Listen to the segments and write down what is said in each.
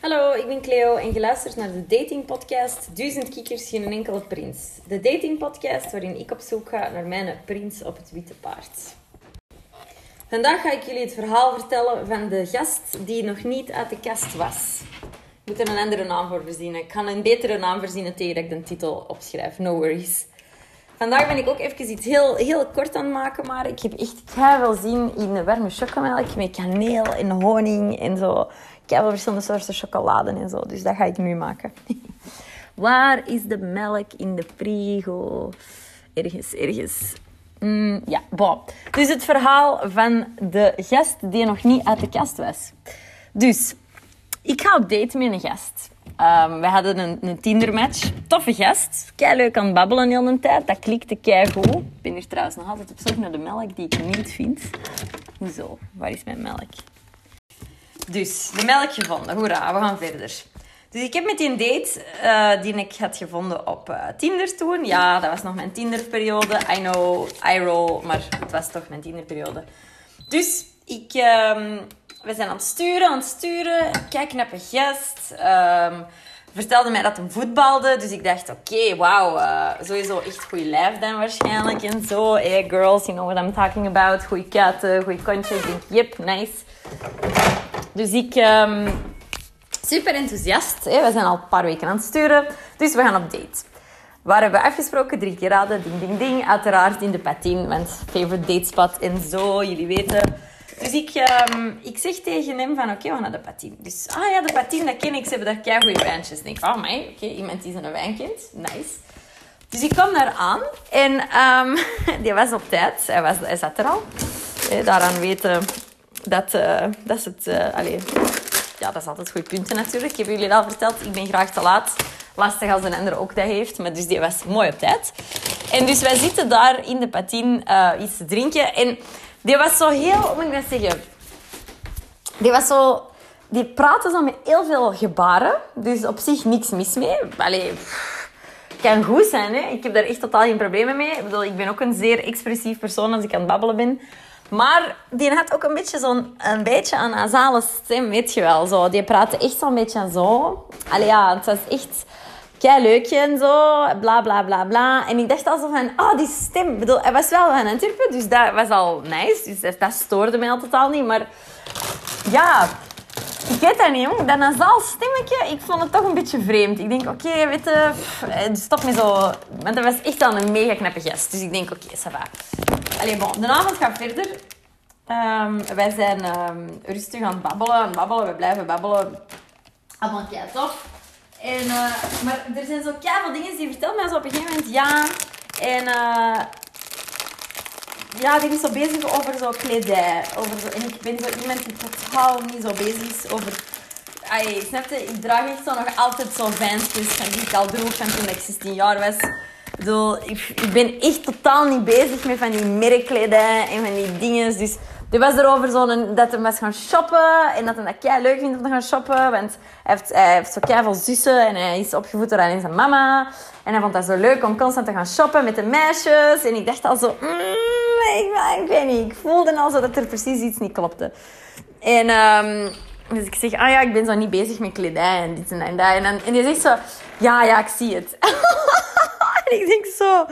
Hallo, ik ben Cleo en je luistert naar de datingpodcast Duizend kikkers, geen enkele prins. De datingpodcast waarin ik op zoek ga naar mijn prins op het witte paard. Vandaag ga ik jullie het verhaal vertellen van de gast die nog niet uit de kast was. Ik moet er een andere naam voor verzinnen. Ik kan een betere naam verzinnen tegen dat ik de titel opschrijf. No worries. Vandaag ben ik ook even iets heel, heel kort aan het maken, maar ik heb echt, ga wel zien in warme chocomelk met kaneel en honing en zo. Ik heb wel verschillende soorten chocolade en zo, dus dat ga ik nu maken. Waar is de melk in de frigo? Ergens, ergens. Mm, ja. Dus het verhaal van de gast die nog niet uit de kast was. Dus, ik ga op date met een gast. Um, we hadden een, een Tinder-match. Toffe gast. Kei leuk aan het babbelen heel de tijd. Dat klikte kei goed. Ik ben hier trouwens nog altijd op zoek naar de melk die ik niet vind. Zo, waar is mijn melk? Dus, de melk gevonden. Hoera, we gaan verder. Dus ik heb met die date uh, die ik had gevonden op uh, Tinder toen. Ja, dat was nog mijn Tinder-periode. I know, I roll, maar het was toch mijn Tinder-periode. Dus ik... Um, we zijn aan het sturen, aan het sturen. Kijk, knappe gast. Um, vertelde mij dat hij voetbalde. Dus ik dacht, oké, wauw. Uh, sowieso echt goed lijf dan waarschijnlijk. En zo. Hey girls, you know what I'm talking about. Goeie katten, goeie kontje. Ik denk, yep, nice. Dus ik... Um, super enthousiast. We zijn al een paar weken aan het sturen. Dus we gaan op date. Waar hebben we afgesproken? Drie keer raden. Ding, ding, ding. Uiteraard in de patin. Mijn favorite datespot en zo. Jullie weten... Dus ik, um, ik zeg tegen hem van, oké, we gaan naar de patine. Dus, ah ja, de patine, dat ken ik. Ze hebben daar kei goede wijntjes. Ik denk, oh my, oké, iemand die een wijnkent. Nice. Dus ik kom daar aan en um, die was op tijd. Hij, was, hij zat er al. Eh, daaraan weten dat, uh, dat is het... Uh, ja, dat is altijd goede punten natuurlijk. Ik heb jullie al verteld, ik ben graag te laat. Lastig als een ander ook dat heeft. Maar dus die was mooi op tijd. En dus wij zitten daar in de patine uh, iets te drinken. En die was zo heel, hoe moet ik dat zeggen? Die was zo... Die praatte zo met heel veel gebaren. Dus op zich niks mis mee. Allee, kan goed zijn, hè. Ik heb daar echt totaal geen problemen mee. Ik bedoel, ik ben ook een zeer expressief persoon als ik aan het babbelen ben. Maar die had ook een beetje zo'n een beetje een nasale stem, weet je wel. Zo. Die praatte echt zo'n beetje zo. Allee, ja, het was echt kei leukje en zo, bla bla bla bla. En ik dacht al zo van, oh, die stem. Bedoel, hij was wel van Antwerpen, dus dat was al nice. Dus dat, dat stoorde mij al totaal niet. Maar ja, ik weet dat niet, jong. Dat nasaal stemmetje, ik vond het toch een beetje vreemd. Ik denk, oké, weet je, stop me zo. Want dat was echt al een mega knappe gast. Dus ik denk, oké, okay, ça va. Allee, bon, de avond gaat verder. Um, wij zijn um, rustig aan het babbelen, aan het babbelen. We blijven babbelen. Allemaal kei tof. En, uh, maar er zijn zo veel dingen die vertelt mij zo op een gegeven moment ja. En uh, ja, die is zo bezig over zo kledij. Over zo, en ik ben zo iemand die totaal niet zo bezig is over... Snap je? Ik draag echt zo nog altijd zo wijntjes van die ik al droeg van toen ik 16 jaar was. Ik, bedoel, ik, ik ben echt totaal niet bezig met van die merkkledij en van die dingen. Dus die was erover zo dat hij was gaan shoppen. En dat hij kei leuk vindt om te gaan shoppen. Want hij heeft, hij heeft zo kei veel zussen. En hij is opgevoed door alleen zijn mama. En hij vond dat zo leuk om constant te gaan shoppen met de meisjes. En ik dacht al zo... Mm, ik, ik, weet niet. Ik voelde al zo dat er precies iets niet klopte. En... Um, dus ik zeg, ah ja, ik ben zo niet bezig met kledij en dit en dat. En, dan, en die zegt zo, ja, ja, ik zie het. en ik denk zo,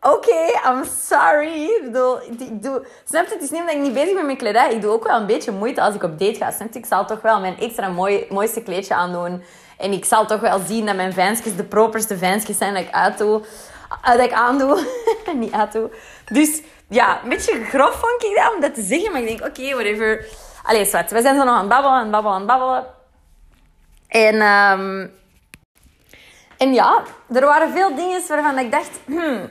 oké, I'm sorry. Ik bedoel, doe... Snap je, het is niet omdat ik niet bezig ben met kledij. Ik doe ook wel een beetje moeite als ik op date ga. Snap je, ik zal toch wel mijn extra mooi, mooiste kleedje aandoen. En ik zal toch wel zien dat mijn vansjes de properste vansjes zijn dat ik uitdoe. Dat ik aandoe. niet uitdoe. Dus ja, een beetje grof vond ik dat om dat te zeggen. Maar ik denk, oké, whatever. Allee, zwart. We zijn zo nog aan het babbelen, het babbelen, het babbelen. En... Um... En ja, er waren veel dingen waarvan ik dacht... Hmm,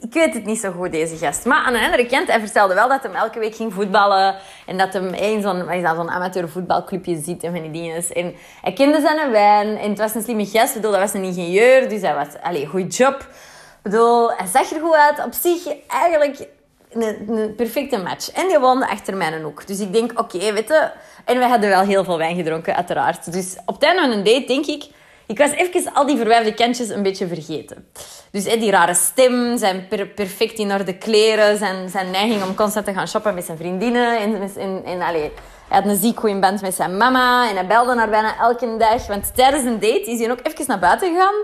ik weet het niet zo goed, deze gast. Maar aan de andere kant, hij vertelde wel dat hij elke week ging voetballen. En dat hij in zo'n zo'n amateur voetbalclubje zit en van die dingen. En hij kende zijn wijn. En het was een slimme gast. Ik bedoel, dat was een ingenieur. Dus hij was, allee, goed job. Bedoel, hij zag er goed uit. Op zich eigenlijk een, een perfecte match. En die woonde achter mijn hoek. Dus ik denk, oké, weet je... En we hadden wel heel veel wijn gedronken, uiteraard. Dus op het einde van een date denk ik... Ik was even al die verwijfde kantjes een beetje vergeten. Dus die rare stem, zijn perfect in orde kleren, zijn, zijn neiging om constant te gaan shoppen met zijn vriendinnen. En, allee, Hij had een ziek goede band met zijn mama. En hij belde naar bijna elke dag. Want tijdens een date is hij ook even naar buiten gegaan.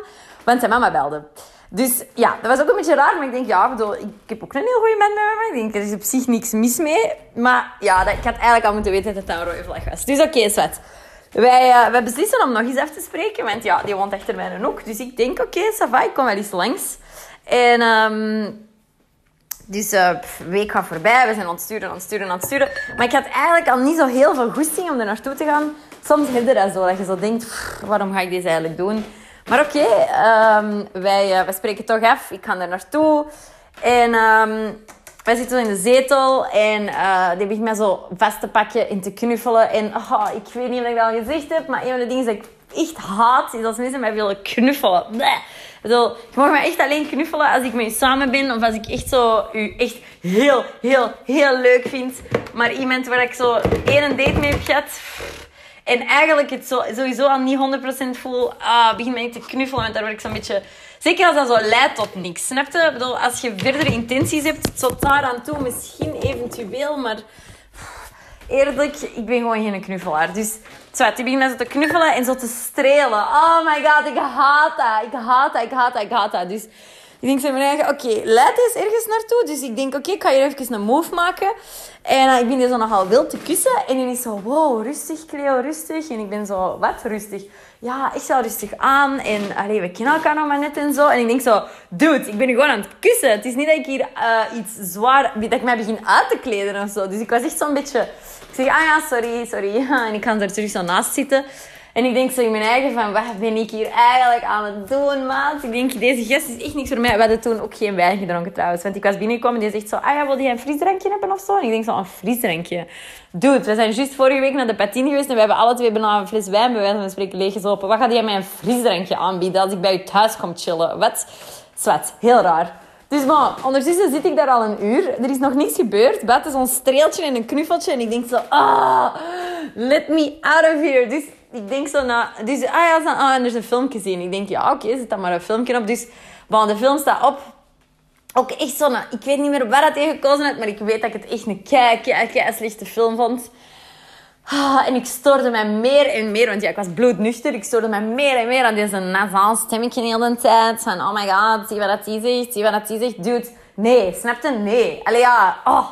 Want zijn mama belde. Dus ja, dat was ook een beetje raar. Maar ik denk, ja, bedoel, ik heb ook een heel goede band met mama. Ik denk, er is op zich niks mis mee. Maar ja, dat, ik had eigenlijk al moeten weten dat het een rode vlag was. Dus oké, okay. Wij, uh, beslissen om nog eens even te spreken. Want ja, die woont achter mij ook. Dus ik denk, oké, okay, Sava, ik kom wel eens langs. En... Um, dus uh, week gaat voorbij, we zijn aan het sturen, aan het sturen, aan het sturen. Maar ik had eigenlijk al niet zo heel veel goesting om er naartoe te gaan. Soms heb je dat zo, dat je zo denkt, waarom ga ik deze eigenlijk doen? Maar oké, um, wij, uh, wij spreken toch af. Ik ga er naartoe. En um, wij zitten in de zetel en uh, die begint mij zo vast te pakken en te knuffelen. En oh, ik weet niet of ik dat al gezegd heb, maar een van de dingen dat ik echt haat, is als mensen mij willen knuffelen. Bleh. Bedoel, je mag me echt alleen knuffelen als ik met je samen ben. Of als ik echt zo u echt heel, heel, heel leuk vind. Maar iemand waar ik zo één date mee heb gehad. En eigenlijk het zo, sowieso al niet 100% voel. Ah, begin mij te knuffelen. Want daar word ik zo'n beetje... Zeker als dat zo leidt tot niks. Snap je? bedoel, als je verdere intenties hebt, tot daar aan toe misschien eventueel. Maar eerlijk, ik ben gewoon geen knuffelaar. Dus zwart, die begint met zo te knuffelen en zo te strelen. Oh my god, ik haat dat. Ik haat dat, ik haat dat, ik haat dat. Dus ik denk zo mijn eigen, oké, okay, eens ergens naartoe. Dus ik denk, oké, ik ga hier even een move maken. En uh, ik ben hier zo nogal wild te kussen. En dan is zo, wow, rustig, Cleo, rustig. En ik ben zo, wat, rustig? Ja, echt wel rustig aan. En allee, we kennen elkaar nog maar net en zo. En ik denk zo, dude, ik ben gewoon aan het kussen. Het is niet dat ik hier uh, iets zwaar, dat ik mij begin uit te kleden of zo. Dus ik was echt zo'n beetje zeg, ah ja, sorry, sorry. En ik ga er terug zo naast zitten. En ik denk zo in mijn eigen van, wat ben ik hier eigenlijk aan het doen, maat? Ik denk, deze gest is echt niks voor mij. We hadden toen ook geen wijn gedronken trouwens. Want ik was binnengekomen en die zegt zo, ah ja, wil je een frisdrankje hebben of zo? En ik denk zo, een frisdrankje? Dude, we zijn juist vorige week naar de patine geweest en we hebben alle twee bijna een fles wijn bij wijze van spreken leeggezopen. Wat gaat jij mij een frisdrankje aanbieden als ik bij je thuis kom chillen? Wat? Zwat, heel raar. Dus maar, ondertussen zit ik daar al een uur. Er is nog niets gebeurd. Buiten zo'n streeltje en een knuffeltje. En ik denk zo, ah, let me out of here. Dus ik denk zo na... Dus, ah ja, zo, ah, en er is een film gezien. Ik denk, ja, oké, okay, zet dan maar een filmpje op. Dus, maar de film staat op. Ook echt zo'n... Ik weet niet meer waar dat tegen gekozen had, maar ik weet dat ik het echt een kei, kei, kei slechte film vond. Ah, en ik stoorde mij meer en meer, want ja, ik was bloednuchter. Ik stoorde mij meer en meer aan deze nasaal stemmetje de hele tijd. Van, oh my god, zie wat dat die zegt, zie wat dat die zegt. Dude, nee, snapte? Nee. Allee, ja, oh.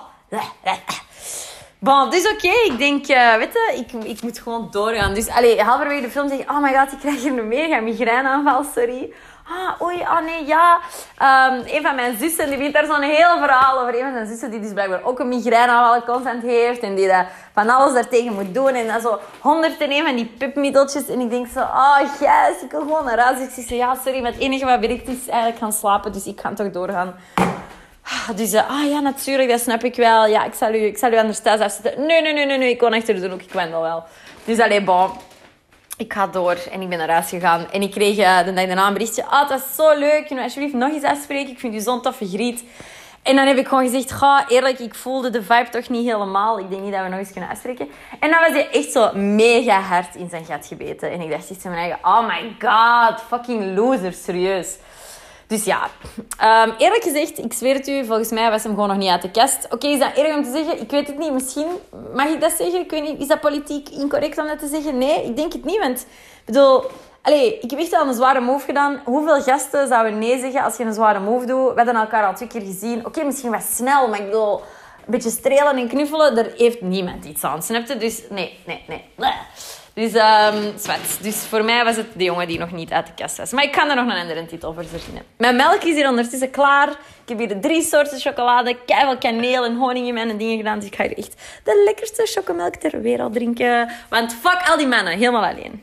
Bon, dus oké, ik denk, uh, weet ik, ik moet gewoon doorgaan. Dus, allee, halverwege de film zeg ik, oh my god, ik krijg hier een mega migraineaanval, sorry. Ah, oei, oh nee, ja. Um, een van mijn zussen, die begint daar zo'n heel verhaal over. Een van zijn zussen die dus blijkbaar ook een migraineaanval constant heeft. En die dat van alles daartegen moet doen. En dan zo honderd en van die pipmiddeltjes. En ik denk zo, oh yes, ik wil gewoon naar huis. Ik zeg ja, sorry, maar het enige wat werkt is eigenlijk gaan slapen. Dus ik ga toch doorgaan. Dus, uh, ah ja, natuurlijk, dat snap ik wel. Ja, ik zal u, ik zal u anders thuis afzetten. Nee, nee, nee, nee, nee, ik kon achter doen ook, ik wendel wel. Dus alleen, bon ik ga door en ik ben naar huis gegaan. En ik kreeg uh, de dag daarna een berichtje. Ah, dat is zo leuk. Kunnen we alsjeblieft nog eens afspreken? Ik vind u zo'n toffe griet. En dan heb ik gewoon gezegd, ga, eerlijk, ik voelde de vibe toch niet helemaal. Ik denk niet dat we nog eens kunnen afspreken. En dan was hij echt zo mega hard in zijn gat gebeten. En ik dacht echt van mijn eigen, oh my god, fucking loser, serieus. Dus ja, um, eerlijk gezegd, ik zweer het u, volgens mij was hem gewoon nog niet uit de kast. Oké, is dat erg om te zeggen? Ik weet het niet. Misschien mag ik dat zeggen. Ik weet niet, is dat politiek incorrect om dat te zeggen? Nee, ik denk het niet. Want, ik bedoel, allez, ik heb echt al een zware move gedaan. Hoeveel gasten zouden nee zeggen als je een zware move doet? We hebben elkaar al twee keer gezien. Oké, misschien wat snel, maar ik bedoel, een beetje strelen en knuffelen, daar heeft niemand iets aan. Snap je? Dus nee, nee, nee. Dus, um, dus voor mij was het de jongen die nog niet uit de kast was. Maar ik kan er nog een andere titel voor verzinnen. Mijn melk is hier ondertussen klaar. Ik heb hier drie soorten chocolade, keihard kaneel en honing in mijn dingen gedaan. Dus ik ga hier echt de lekkerste chocomelk ter wereld drinken. Want fuck al die mannen, helemaal alleen.